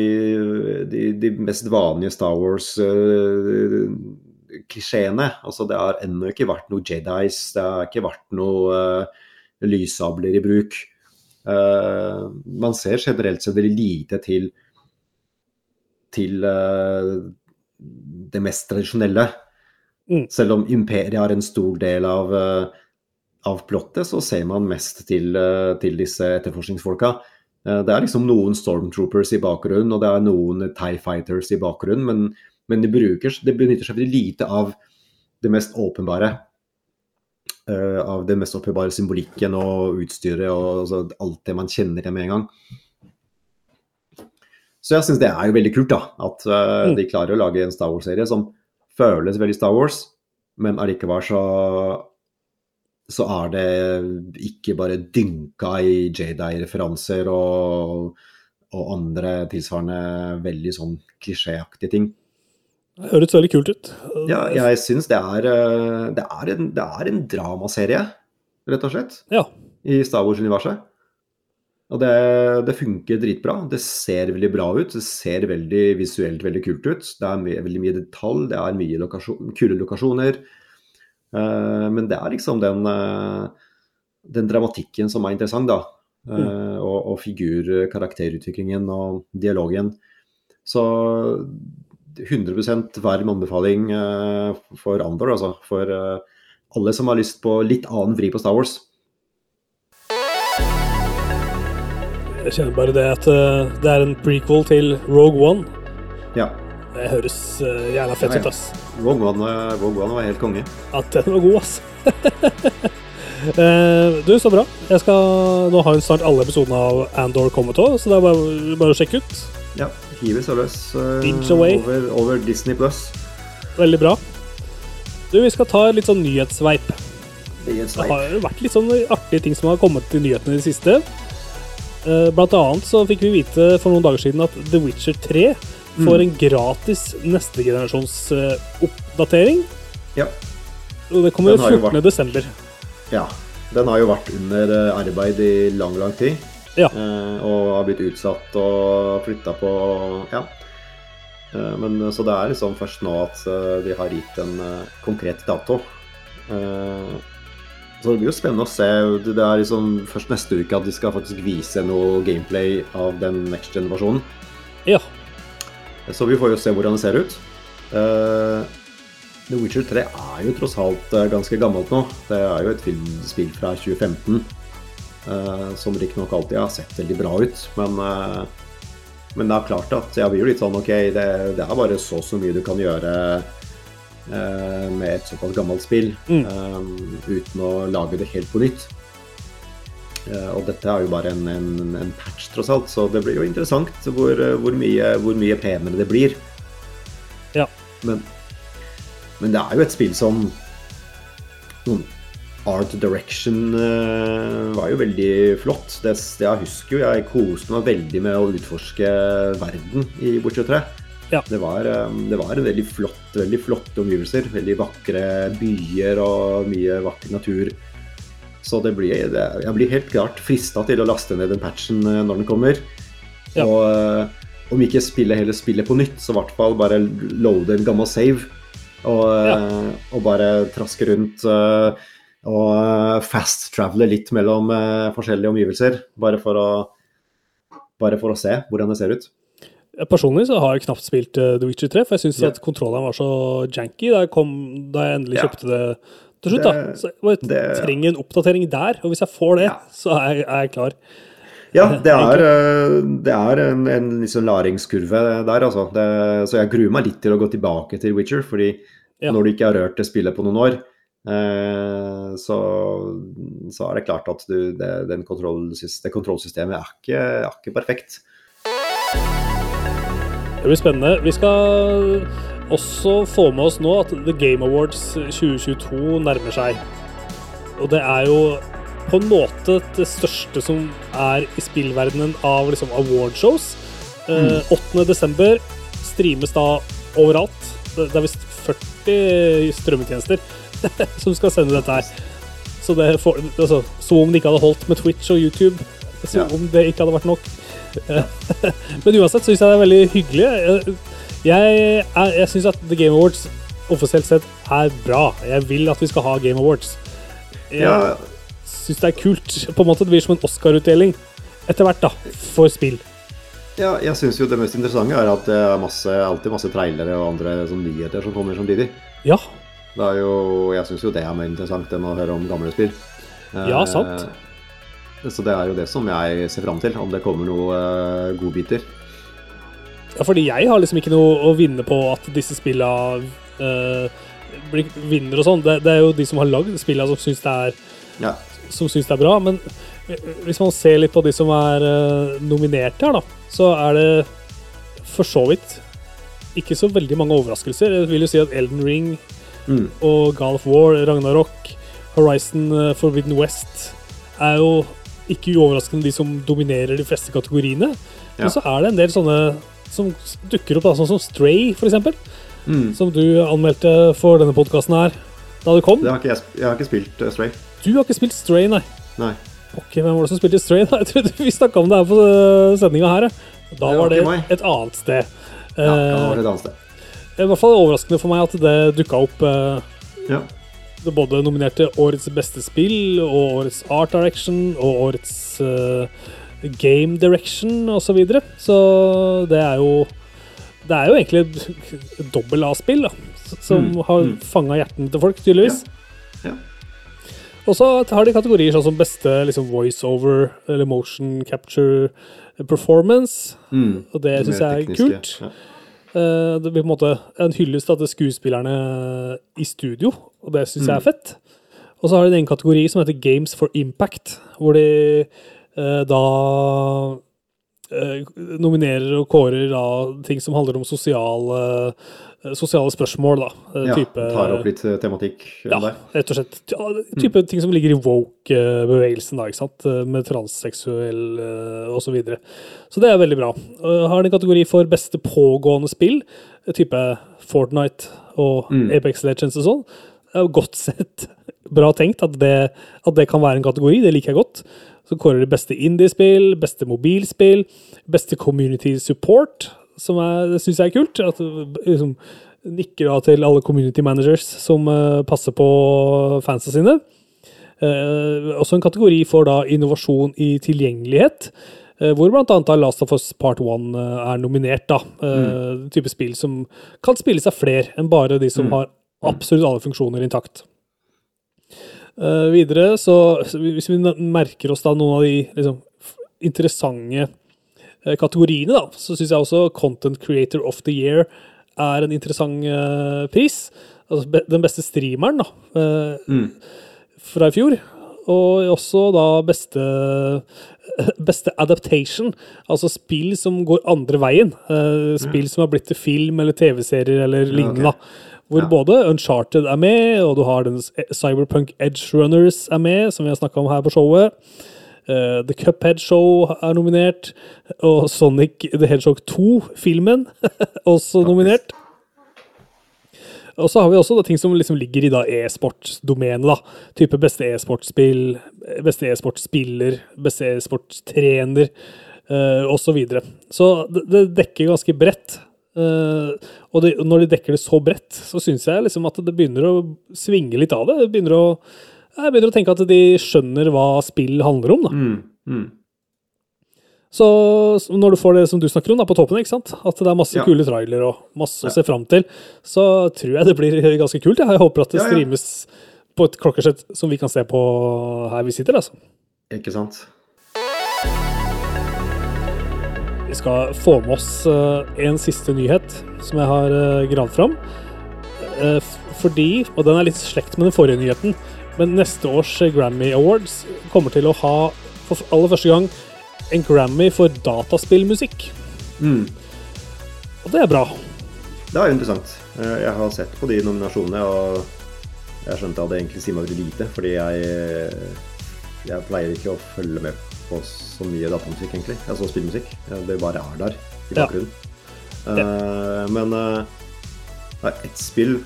de, de mest vanlige Star Wars-klisjeene. Uh, altså, det har ennå ikke vært noe Jedis, det har ikke vært noe uh, lyssabler i bruk. Uh, man ser generelt sett lite til, til uh, det mest tradisjonelle. Mm. Selv om imperiet har en stor del av, av plottet, så ser man mest til, til disse etterforskningsfolka. Eh, det er liksom noen stormtroopers i bakgrunnen, og det er noen Tie Fighters i bakgrunnen, men, men de, bruker, de, benytter seg veldig lite av det mest åpenbare. Uh, av det mest åpenbare symbolikken og utstyret og altså, alt det man kjenner til med en gang. Så jeg syns det er jo veldig kult, da. At uh, de klarer å lage en Star Wars-serie som føles veldig Star Wars, men allikevel så så er det ikke bare dynka i Jedi-referanser og, og, andre tilsvarende veldig sånn klisjéaktige ting. Det høres veldig kult ut. Ja, jeg syns det eh, det en, det er en dramaserie, rett og slett, ja. i Star Wars-universet. Og det, det, funker dritbra. Det ser veldig bra ut. Det ser veldig visuelt veldig kult ut. Det er mye, veldig mye detalj, det er mye lokasjon, kule lokasjoner. Uh, men det er liksom den, uh, den dramatikken som er interessant, da. Mm. Eh, og, og figur, karakterutviklingen og dialogen. Så 100% varm anbefaling for Andor, altså. For alle som har lyst på litt annen vri på Star Wars. Jeg kjenner bare det at det er en prequel til Rogue One. Ja. Det høres jævla fett ut, ass. Rogue One, Rogue One var helt konge. Ja, den var god, ass. Eh, du, så bra. Jeg skal, nå har jo snart alle episodene av Andor kommet òg, så det er bare, bare, å sjekke ut. Ja. Hiver seg løs over, over, Disney Plus. Veldig bra. Du, vi skal ta litt sånn nyhetssveip. nyhetssveip. Det har jo vært litt sånn artige ting som har kommet til nyhetene i det siste. Uh, blant annet så fikk vi vite for noen dager siden at The Witcher 3 får en gratis neste generasjons uh, oppdatering. Ja. Og det kommer 14. desember. Ja. Den har jo vært under eh, arbeid i lang, lang tid. Ja. Uh, og har blitt utsatt og flytta på Ja. Uh, men så det er liksom først nå at de har gitt en konkret dato. Så det blir jo spennende å se. Det er liksom først neste uke at de skal faktisk vise noe gameplay av den next gen-versjonen. Ja. Så vi får jo se hvordan det ser ut. The Witcher 3 er jo tross alt ganske gammelt nå. Det er jo et filmspill fra 2015 uh, som riktignok alltid har sett veldig bra ut. Men, Men det er klart at jeg blir jo litt sånn OK, det, det er bare så så mye du kan gjøre eh, med et såpass gammelt spill mm. uten å lage det helt på nytt. Eh, og dette er jo bare en, en, en patch, tross alt, så det blir jo interessant hvor, eh, hvor, mye, hvor mye penere det blir. Ja. Men, men det er jo et spill som noen Art direction eh, var jo veldig flott. Det, jeg husker jo jeg koste meg veldig med å utforske verden i Witcher 3. Ja. Det, var, eh, det var en veldig flott, veldig flotte omgivelser. Veldig vakre byer og mye vakker natur. Så det blir, det, jeg blir helt klart frista til å laste ned den patchen eh, når den kommer. Ja. Og om ikke spille hele spillet på nytt, så i hvert fall bare loade en gammel save. Og, ja. og bare traske rundt eh, og eh, fast-travele litt mellom eh, forskjellige omgivelser. Bare for, å, bare for å se hvordan det ser ut. Personlig så har jeg knapt spilt eh, The Witcher 3, for jeg syns Ja. at kontrolleren var så janky da jeg, kom, da jeg endelig Ja. kjøpte det til slutt. da. Så jeg bare det- trenger en oppdatering der, og hvis jeg får det, Ja. så er jeg, er jeg klar. Ja, det er, det er en, en liksom læringskurve der, altså. Det, så jeg gruer meg litt til å gå tilbake til Witcher, fordi når du ikke har rørt det spillet på noen år, så, så er det klart at du, det, den kontrollsys- det kontrollsystemet er ikke, er ikke perfekt. Det blir spennende. Vi skal også få med oss nå at The Game Awards 2022 nærmer seg. Og det er jo på en måte det største som er i spillverdenen av liksom awardshows. Mm. 8. desember streames da overalt. Det er visst 40 strømmetjenester som skal sende dette her. Så det for, altså, Som om det ikke hadde holdt med Twitch og YouTube. Som Ja. om det ikke hadde vært nok. Eh, Men uansett syns jeg det er veldig hyggelig. Jeg, jeg, er- jeg syns at The Game Awards offisielt sett er bra. Jeg vil at vi skal ha Game Awards. Jeg Ja, syns det er kult. På en måte Det blir som en Oscar-utdeling etter hvert, da, for spill. ja jeg syns jo det mest interessante er at det er masse, alltid masse trailere og andre sånn, nyheter som kommer samtidig. Ja, Det er jo, jeg syns jo det er mer interessant enn å høre om gamle spill. Ja, sant. Eh, Så det er jo det som jeg ser fram til, om det kommer noen eh, godbiter. Ja, fordi jeg har liksom ikke noe å vinne på at disse spilla eh, blir vinner og sånn. Det, det er jo de som har lagd spilla som syns det Ja. det er bra. Men hvis man ser litt på de som er eh, nominert her, da, så er det for så vidt ikke så veldig mange overraskelser. Jeg vil jo si at Elden Ring Mm. og God of War, Ragnarok, Horizon eh, Forbidden West er jo ikke uoverraskende de som dominerer de fleste kategoriene. Ja. Men så er det en del sånne som dukker opp, da, sånn som Stray, eksempel. Mm. Som du anmeldte for denne podkasten her da du kom. Det har jeg, jeg har ikke spilt uh, Stray. Du har ikke spilt Stray, nei. Nei. Ok, Hvem var det som spilte Stray? da? Jeg trodde vi snakka om det her på sendinga her. Da Det var var det et annet sted. Ja, da var det Eh, et annet sted. I hvert fall overraskende for meg at det dukka opp eh, Ja. det både nominerte årets beste spill og årets art direction og årets eh, game direction osv. Så, videre. så det er jo Det er jo egentlig et dobbel A-spill som Mm, har mm. fanga hjertene til folk, tydeligvis. Ja. Og så har de kategorier sånn som beste liksom, voiceover eller motion capture performance. Mm. Og det syns jeg er kult. ja. Eh, Det blir på en måte en hyllest til skuespillerne i studio, og det syns jeg er fett. Og så har de en egen kategori som heter Games for Impact, hvor de eh, da eh, nominerer og kårer da ting som handler om sosiale, eh, sosiale spørsmål, da. Eh, Ja, type, tar opp litt eh, tematikk ja, der. rett og slett. type mm. ting som ligger i woke-bevegelsen, da, ikke sant. Eh, Med transseksuell osv. Så, videre. så det er veldig bra. Har en kategori for beste pågående spill, eh, type Fortnite og Mm. Apex Legends og sånn. Det er jo godt sett. Bra tenkt at det, at det kan være en kategori. Det liker jeg godt. Så kårer de beste indiespill, beste mobilspill, beste community support, som er, det syns jeg er kult. At liksom nikker da til alle community managers som uh, passer på fansa sine. Uh, også en kategori for da innovasjon i tilgjengelighet. eh, hvor annet Last of Us Part 1 eh, er nominert. da. Mm. type spill som kan spilles av flere enn bare de som har absolutt alle funksjoner intakt. Eh, videre, så hvis vi merker oss da noen av de liksom, interessante eh, kategoriene, da, så syns jeg også Content Creator of the Year er en interessant uh, pris. Altså be den beste streameren, da, mm. fra i fjor. Og også da beste Beste adaptation, altså spill som går andre veien. Spill som har blitt til film eller TV-serier eller lignende. da. Hvor Ja. både Uncharted er med, og du har den Cyberpunk Edge Runners er med, som vi har snakka om her på showet. Uh, The Cuphead Show er nominert, og Sonic the Hedgehog 2-filmen også nominert. Og så har vi også da, ting som liksom ligger i da e-sportsdomenet. Type beste e-sportsspill, beste e-sportsspiller, beste e-sportstrener uh, osv. Så, videre. så det, det dekker ganske bredt. Eh, og det, når de dekker det så bredt, så syns jeg liksom at det begynner å svinge litt av det. det begynner å, jeg begynner å tenke at de skjønner hva spill handler om. da. Mm, mm. Så når du får det som du snakker om da, på toppen, ikke sant? at det er masse Ja. kule trailer og masse å se fram til, så tror jeg det blir ganske kult. Jeg, jeg håper at det Ja, ja. streames på et klokkeslett som vi kan se på her vi sitter. altså. Ikke sant? Vi skal få med oss eh, en siste nyhet som jeg har uh, gravd fram. Eh, fordi, og den er litt slekt med den forrige nyheten, men neste års eh, Grammy Awards kommer til å ha for aller første gang en Grammy for dataspillmusikk. Mm. Og det er bra. Det er interessant. Eh, Jeg har sett på de nominasjonene, og jeg skjønte at det egentlig sier meg veldig lite, fordi jeg, jeg pleier ikke å følge med på så mye datamusikk, egentlig. Altså spillmusikk. Det bare er der i Ja. bakgrunnen. Eh, Men uh, det er ett spill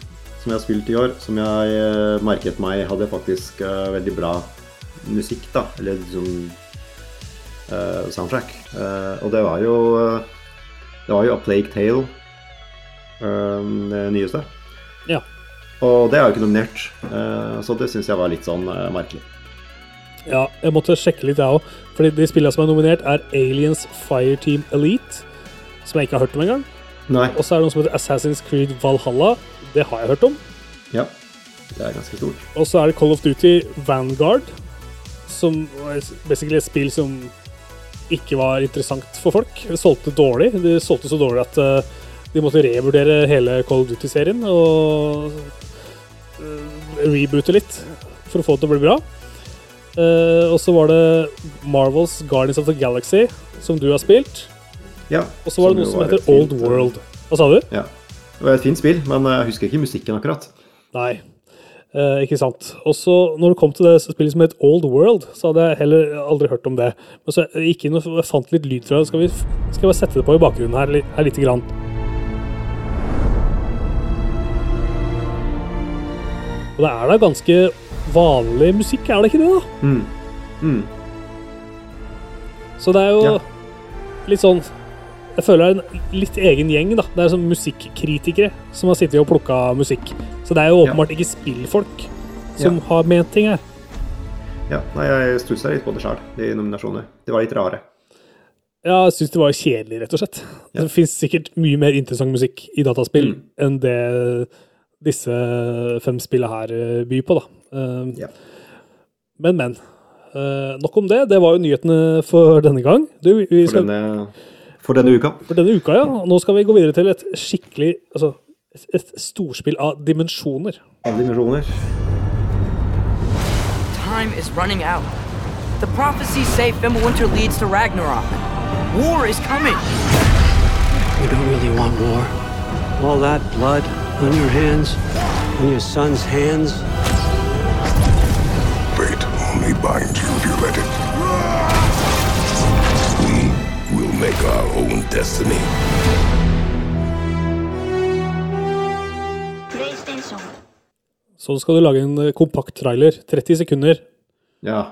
som jeg har spilt i år, som jeg uh, merket meg hadde faktisk veldig bra musikk, da. Eller liksom soundtrack. Og det var jo Det var jo A Plague Tale, det nyeste. Ja. Og det er jo ikke nominert, så det syns jeg var litt sånn merkelig. Ja, jeg måtte sjekke litt, jeg òg. Fordi de spillene som er nominert, er Aliens Fireteam Elite, som jeg ikke har hørt om engang. Og så er det noe som heter Assassin's Creed Valhalla. Det har jeg hørt om. Ja. Det er ganske stort. Og så er det Call of Duty Vanguard, som er basically et spill som ikke var interessant for folk. Det solgte dårlig. Det solgte så dårlig at eh, de måtte revurdere hele Call of Duty-serien og eh, reboote litt for å få det til å bli bra. Eh, og så var det Marvels Guardians of the Galaxy, som du har spilt. Ja. Og så var det noe som heter fint, Old eh, World. Hva sa du? Ja. Det var et fint spill, men jeg husker ikke musikken akkurat. Nei, eh, ikke sant. Og så når det kom til det spillet som het Old World, så hadde jeg heller aldri hørt om det. Men så jeg gikk inn og fant litt lyd fra det. Skal vi skal vi sette det på i bakgrunnen her, her lite grann. Og det er da ganske vanlig musikk, er det ikke det, da? Mm. Mm. Så det er jo Ja. litt sånn Jeg føler det er en litt egen gjeng, da. Det er sånn musikkritikere som har sittet og plukka musikk. Så det er jo Ja. åpenbart ikke spillfolk som Ja. har ment ting her. Ja, nei, jeg stussa litt på det sjøl, de nominasjonene. De var litt rare. Ja, jeg syns det var kjedelig, rett og slett. Ja. Det fins sikkert mye mer interessant musikk i dataspill Mm. enn det disse fem spillene her eh, byr på, da. Eh, Ja. Men, men. Eh, nok om det. Det var jo nyhetene for denne gang. Du, vi For denne, for denne uka. for denne uka, ja. Nå skal vi gå videre til et skikkelig Altså et, et storspill av dimensjoner. Av dimensjoner. Time is running out. The prophecies say Fimbulwinter leads to Ragnarok. War is coming. We don't really want war. All that blood on your hands, on your son's hands. Fate only binds you if you let it. We will make our own destiny. Så skal du lage en eh, kompakt trailer. 30 sekunder. Ja.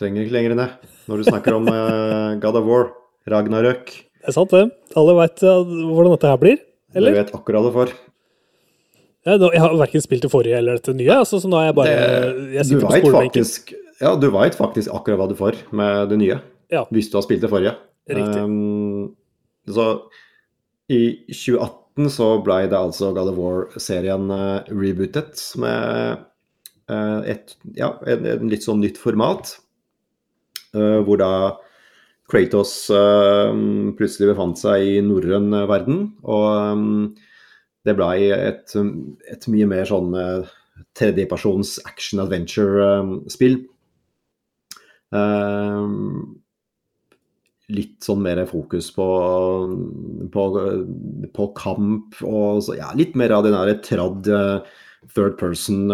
Trenger ikke lenger enn det. Når du snakker om uh, God of War, Ragnarøk. Det er sant, det. Alle veit hvordan dette her blir. Du vet akkurat hva du får. Jeg har verken spilt det forrige eller dette nye, altså, så nå er jeg bare Jeg Du skolebenken. faktisk, ja, du vet faktisk akkurat hva du får med det nye. Ja. Hvis du har spilt det forrige. Riktig. Um, så i 2018 så ble det altså God of War-serien uh, rebootet med uh, et, ja, en, en litt sånn nytt format. uh, hvor da Kratos eh, plutselig befant seg i norrøn verden. Og eh, det blei et, et, mye mer sånn eh, tredjepersons action adventure-spill. litt sånn mer fokus på, på, på kamp og så, ja, litt mer av den der tradd third person,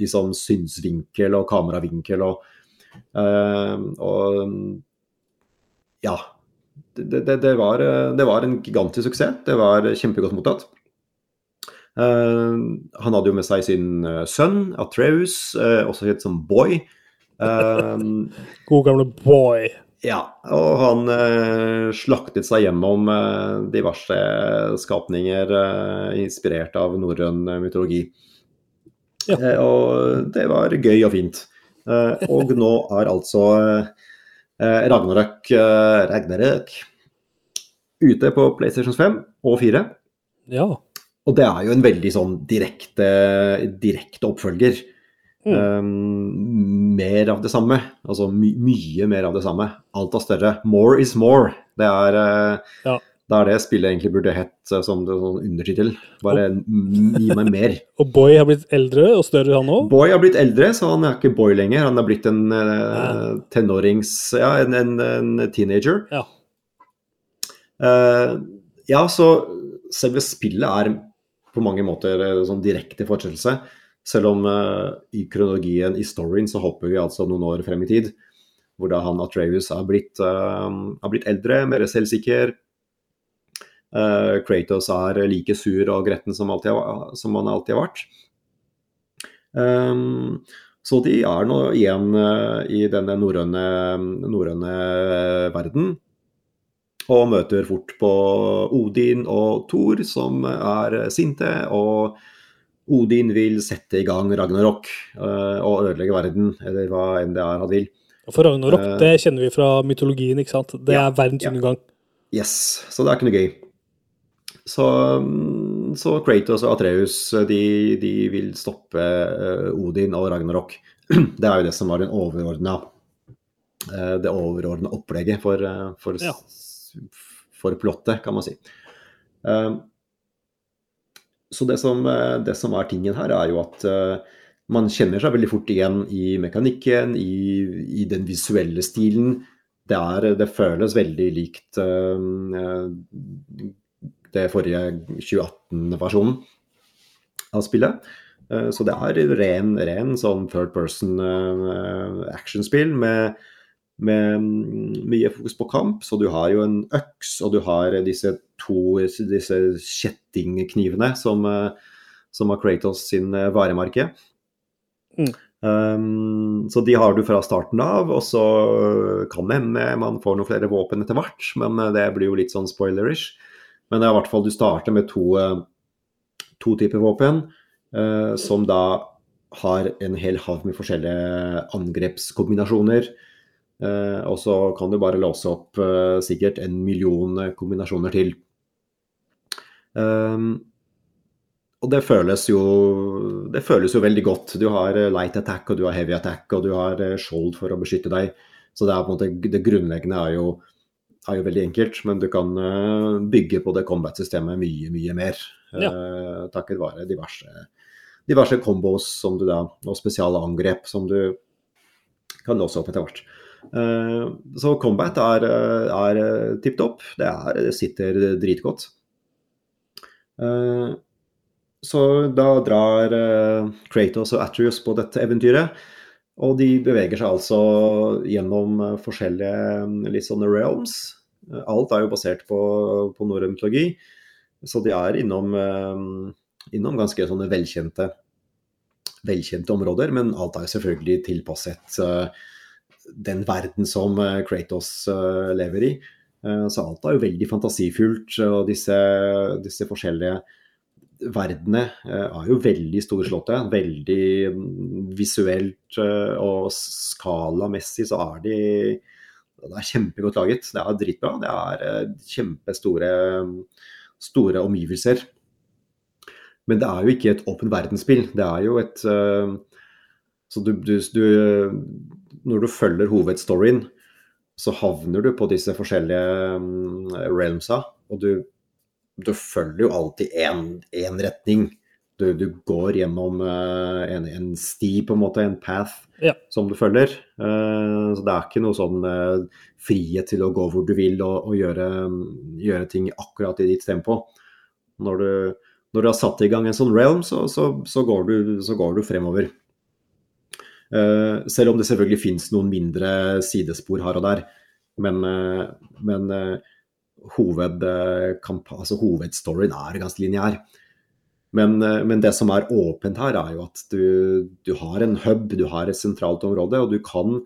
liksom synsvinkel og kameravinkel og og ja. Det, det, det, var, det, var, en gigantisk suksess. Det var kjempegodt mottatt. Uh, han hadde jo med seg sin uh, sønn Atreus, også kjent som Boy. God gamle Boy. Ja, og han slaktet seg gjennom diverse skapninger inspirert av norrøn mytologi. Ja. og det var gøy og fint. Eh, og nå er altså eh, Ragnarøk, eh, Ragnarøk ute på PlayStation 5 og 4. Ja. Og det er jo en veldig sånn direkte, direkte oppfølger. Mm. Um, mer av det samme. Altså my mye mer av det samme. Alt er større. More is more. Det er uh, ja. Det er det spillet egentlig burde hett eh, som sånn undertittel. Bare gi meg mer. Og Boy har blitt eldre og større, han òg? Boy har blitt eldre, så han er ikke Boy lenger. Han er blitt en uh, tenårings... Ja, en, en, en teenager. Ja. Uh, ja, så selve spillet er på mange måter sånn direkte fortsettelse. Selv om uh, i kronologien, i storyen, så hopper vi altså noen år frem i tid. Hvor da han Atreus har blitt, har blitt eldre, mer selvsikker, Kratos er like sur og gretten som, alltid, som han alltid har vært. Um, så de er nå igjen uh, i denne norrøne verden. Og møter fort på Odin og Thor, som er sinte. Og Odin vil sette i gang Ragnarok og ødelegge verden, eller hva enn det er han vil. For Ragnarok, det kjenner vi fra mytologien, ikke sant? Det ja, er verdens undergang. Ja. Yes, så det er ikke noe gøy. Så, så Kratos og Atreus de, de, vil stoppe eh, Odin og Ragnarok. Det er jo det som var den overordna eh, det overordna opplegget for, eh, for, ja. for, plottet, kan man si. Så det som, det som, er tingen her, er jo at man kjenner seg veldig fort igjen i mekanikken, i, i den visuelle stilen. Det, er, det føles veldig likt det forrige 2018-versjonen av spillet. Eh, så det er ren, ren sånn third person uh, actionspill med, med, mye fokus på kamp. Så du har jo en øks, og du har disse to disse kjettingknivene som, uh, som har Kratos sin varemerke. Mm. Um, så de har du fra starten av, og så kan det hende man får noen flere våpen etter hvert, men det blir jo litt sånn spoilerish. Men det er i hvert fall du starter med to, eh, to typer våpen, eh, som da har en hel haug med forskjellige angrepskombinasjoner. Eh, og så kan du bare låse opp sikkert en million kombinasjoner til. Um, og det føles, jo, det føles jo veldig godt. Du har light attack og du har heavy attack og du har skjold for å beskytte deg. Så det, er på en måte, det grunnleggende er jo er jo veldig enkelt, men du kan uh, bygge på det combat-systemet mye, mye mer. Ja. Uh, takket være diverse, diverse combos som du da, og spesiale angrep som du kan låse opp etter hvert. Uh, så combat er, er tipp topp. Det, det, sitter dritgodt. så da drar Kratos og Atreus på dette eventyret. Og de beveger seg altså gjennom forskjellige litt sånne realms. Alt er jo basert på, på norrøn mytologi, så de er innom, eh, innom ganske sånne velkjente, velkjente områder. Men alt er jo selvfølgelig tilpasset eh, den verden som eh, Kratos lever i. Så alt er jo veldig fantasifullt, og disse, disse forskjellige verdenene er jo veldig storslåtte. Veldig mm, visuelt og skalamessig så er de det er kjempegodt laget. Det er dritbra. Det er eh, kjempestore store omgivelser. Men det er jo ikke et åpen verdensspill. Det er jo et Så du, du, du, Når du følger hovedstoryen, så havner du på disse forskjellige mm, realmsa, og du, du følger jo alltid én retning. Du, du, går gjennom uh, en, en, sti, på en måte, en path, ja. som du følger. Uh, så det er ikke noe sånn uh, frihet til å gå hvor du vil og, og gjøre, gjøre, ting akkurat i ditt tempo. Når du, når du har satt i gang en sånn realm, så, så, så, går, du, så går, du, fremover. selv om det selvfølgelig finnes noen mindre sidespor her og der. Men, men hoved, altså, hovedstoryen er ganske lineær. Men, eh, men, det som er åpent her, er jo at du, du, har en hub, du har et sentralt område, og du kan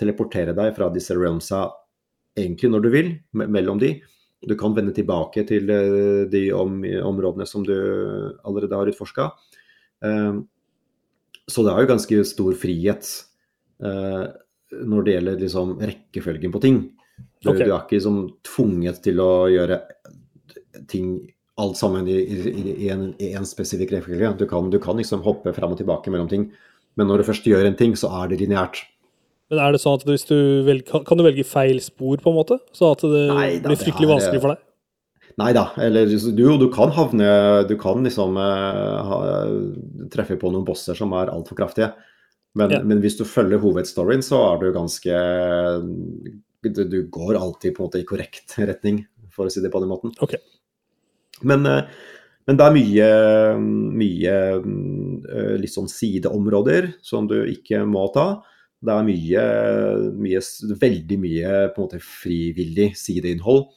teleportere deg fra disse realmsa egentlig når du vil, mellom de. Du kan vende tilbake til eh, de om, områdene som du allerede har utforska. Eh, så det er jo ganske stor frihet når det gjelder liksom rekkefølgen på ting. Du, okay. du er ikke liksom tvunget til å gjøre ting alt sammen i, i, i, en, en, spesifikk rekkefølge. Du, du, kan liksom hoppe fram og tilbake mellom ting. Men når du først gjør en ting, så er det lineært. Men er det sånn at du velger, kan du velge feil spor, på en måte? Så at det Nei, da, blir fryktelig er, vanskelig for deg? Nei da. Eller du, du kan havne Du kan liksom uh, ha, treffe på noen bosser som er altfor kraftige. Men, ja. men, hvis du følger hovedstoryen, så er du ganske du, du, går alltid på en måte i korrekt retning, for å si det på den måten. Okay. Men, eh, men, det er mye, mye eh, litt sånn sideområder som du ikke må ta. Det er mye, mye veldig mye på en måte frivillig sideinnhold.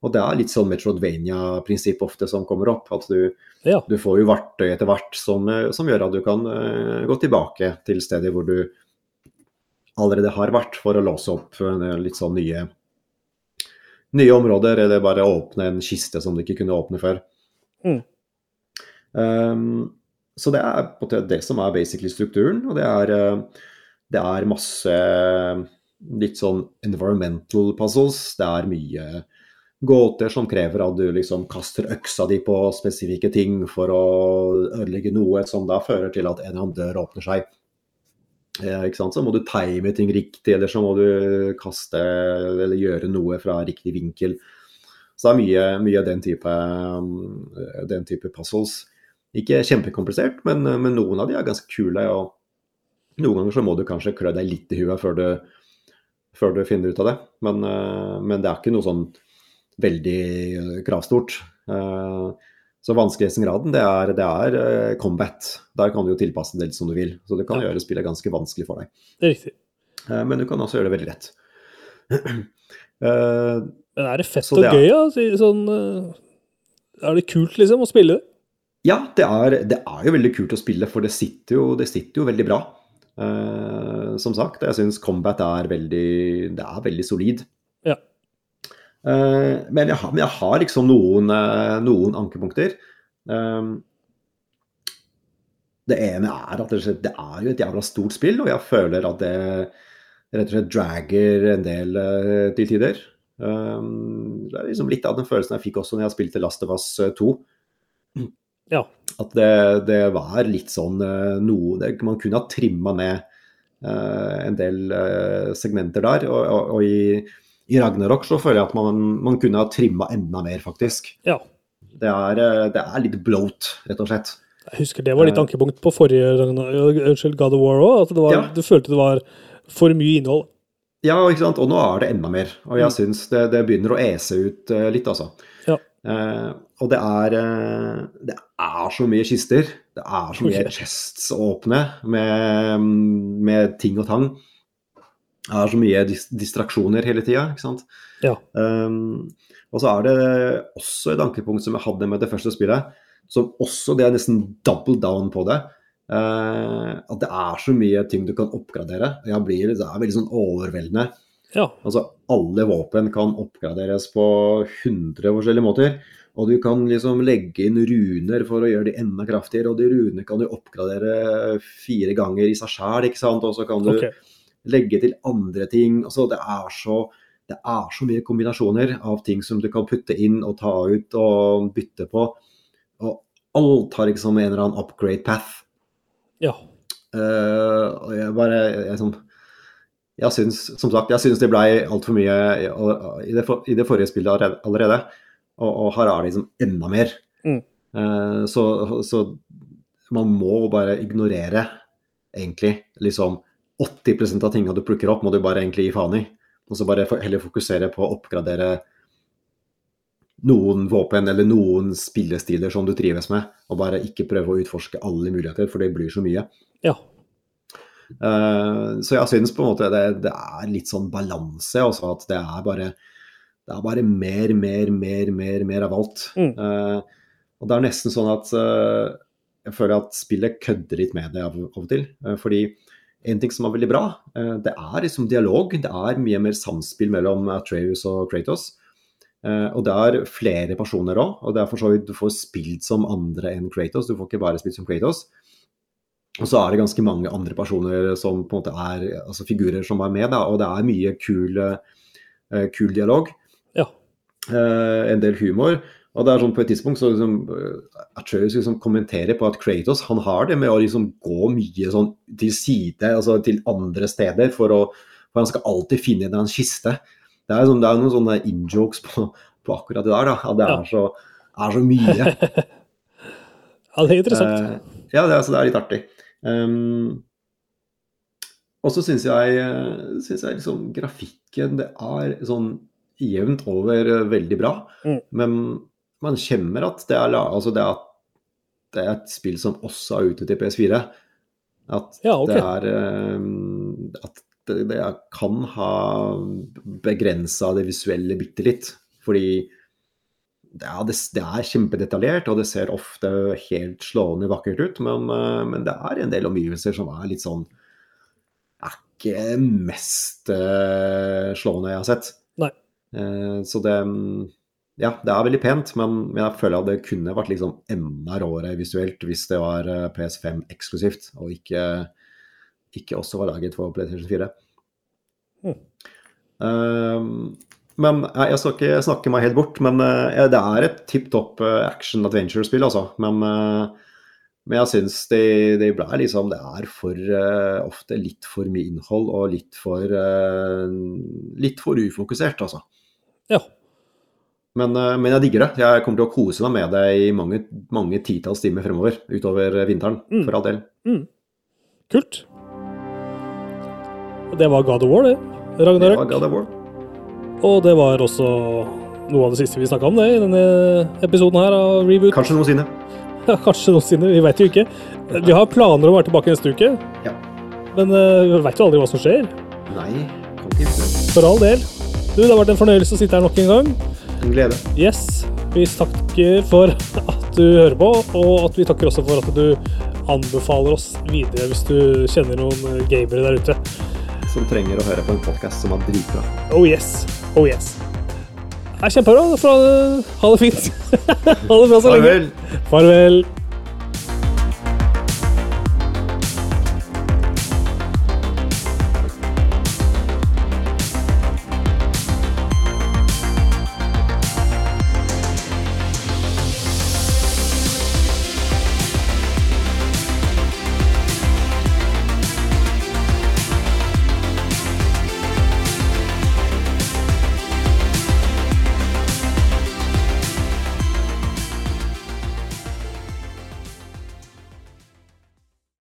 Og det er litt sånn Metrodvania-prinsipp ofte som kommer opp. At du, ja. du får jo verktøy etter hvert som, som, gjør at du kan uh, gå tilbake til steder hvor du allerede har vært, for å låse opp uh, litt sånn nye nye områder, eller bare åpne en kiste som du ikke kunne åpne før. Mm. Um, så det er på det som er basically strukturen, og det er, eh, det er masse litt sånn environmental puzzles. Det er mye gåter som krever at du liksom kaster øksa di på spesifikke ting for å ødelegge noe som da fører til at en eller annen dør åpner seg. Eh, så må du time ting riktig, eller så må du kaste eller gjøre noe fra riktig vinkel. Så det er mye, mye av den type, mm, den type puzzles. Ikke kjempekomplisert, men, men, noen av de er ganske kule. og Noen ganger så må du kanskje klø deg litt i huet før du, før du finner ut av det. Men, eh, men, det er ikke noe sånn veldig kravstort. kravstort. Så vanskelighetsgraden, det er, det er uh, combat. Der kan du jo tilpasse det litt som du vil. Så det kan ja. gjøre spillet ganske vanskelig for deg. Det er riktig. Uh, men du kan også gjøre det veldig lett. uh, men er det fett og det er, gøy, da? Sånn, er det kult, liksom, å spille det? Ja, det er, det er, jo veldig kult å spille, for det sitter jo, det sitter jo veldig bra. som sagt, jeg syns combat er veldig, det er veldig solid. Eh, men jeg, har, men, jeg har, liksom noen, eh, noen ankepunkter. Eh, det ene er at det, det, er jo et jævla stort spill, og jeg føler at det rett og slett dragger en del til tider. Det er liksom litt av den følelsen jeg fikk også når jeg spilte Last of Us 2. Ja. At det, det, var litt sånn noe det, Man kunne ha trimma ned en del segmenter der. og, og, og i i Ragnarok så føler jeg at man, man kunne ha trimma enda mer, faktisk. Ja. Det er, eh, det er, litt bloat, rett og slett. Jeg husker det var litt eh. ankepunkt på forrige unnskyld, God of War òg. At det var, ja. du følte det var for mye innhold. Ja, ikke sant. Og nå er det enda mer. Og jeg mm. syns det, det, begynner å ese ut uh, litt, altså. Ja. Uh, og det er, det er så mye kister. Det er så mye okay. chests å åpne med, med ting og tang er så mye distraksjoner hele tida. Ja. Um, og så er det også et ankepunkt som jeg hadde med det første spillet, som også det er nesten double down på det. Uh, at det er så mye ting du kan oppgradere. Jeg blir, det er veldig sånn overveldende. Ja. Altså, alle våpen kan oppgraderes på 100 forskjellige måter. Og du kan liksom legge inn runer for å gjøre de enda kraftigere, og de runene kan du oppgradere fire ganger i seg sjæl, ikke sant. Og så kan du okay legge til andre ting. Altså, det, er så, det er så mye kombinasjoner av ting som du kan putte inn og ta ut og bytte på. Og alt har liksom en eller annen upgrade path. Ja. Uh, og jeg bare jeg, sånn, jeg syns, som sagt, jeg syns det ble altfor mye i det, for, i det, forrige spillet allerede. Og, og her er det liksom enda mer. Mm. Uh, så, så, man må bare ignorere, egentlig, liksom 80% av tingene du plukker opp, må du bare egentlig gi faen i. Og så bare heller fokusere på å oppgradere noen våpen eller noen spillestiler som du trives med, og bare ikke prøve å utforske alle muligheter, for det blir så mye. Ja. Uh, så jeg syns på en måte det, det er litt sånn balanse, også at det er bare det er bare mer, mer, mer, mer, mer av alt. Mm. Uh, og det er nesten sånn at uh, jeg føler at spillet kødder litt med det av, av og til. fordi en ting som er veldig bra, eh, det er liksom dialog. Det er mye mer samspill mellom Atreus og Kratos. Eh, og det er flere personer òg, og det er for så vidt du får spilt som andre enn Kratos. Du får ikke bare spilt som Kratos. Og så er det ganske mange andre personer som på en måte er altså figurer som er med, da, og det er mye kul, uh, kul dialog. Ja. En del humor. Og det er sånn På et tidspunkt så liksom, Atreus liksom kommenterer på at Kratos han har det med å liksom gå mye sånn til side, altså til andre steder, for, å, for han skal alltid finne en kiste. Det er, sånn, det er noen sånne in-jokes på, på, akkurat det der. da, at Det er, så, er så mye. ja, det er interessant. Uh, ja, det er, så det er litt artig. Um, og så syns jeg, synes jeg liksom grafikken det er sånn jevnt over veldig bra. Mm. Men man kjenner at det er, altså det, er, det er, et spill som også er ute til PS4. At ja, okay. det er um, At det, det kan ha begrensa det visuelle bitte litt. Fordi det er, det, er, kjempedetaljert, og det ser ofte helt slående vakkert ut. Men, uh, men, det er en del omgivelser som er litt sånn Er ikke mest uh, slående jeg har sett. Nei. Så det ja, det er veldig pent, men, men, jeg føler at det kunne vært liksom enda råere visuelt hvis det var eh, PS5 eksklusivt, og ikke, ikke også var laget for PlayStation 4. Mm. Uh, men jeg, jeg skal ikke snakke meg helt bort, men uh, det er et tipp topp uh, action adventure-spill, altså. Men, uh, men jeg syns det, det ble liksom Det er for ofte litt for mye innhold og litt for Litt for ufokusert, altså. Ja. Men, eh, men, jeg digger det. Jeg kommer til å kose meg med det i mange, mange titalls timer fremover utover vinteren, mm. for all del. Mm. Kult. Det var God of War, det. Ragnarøk. Det var God of War. Og det var også noe av det siste vi snakka om det i denne episoden her av Reboot. Kanskje noensinne. Ja, kanskje noensinne. Vi veit jo ikke. Vi har planer om å være tilbake neste uke, ja. men uh, vi veit jo aldri hva som skjer. Nei, kan ikke. For all del. Du, det har vært en fornøyelse å sitte her nok en gang. En glede. Yes. Vi takker for at du hører på, og at vi takker også for at du anbefaler oss videre hvis du kjenner noen gamere der ute. Som trenger å høre på en podkast som er dritbra. Oh yes. Oh yes. Det er kjempebra. Ha det fint. ha det bra så lenge. Farvel. Farvel.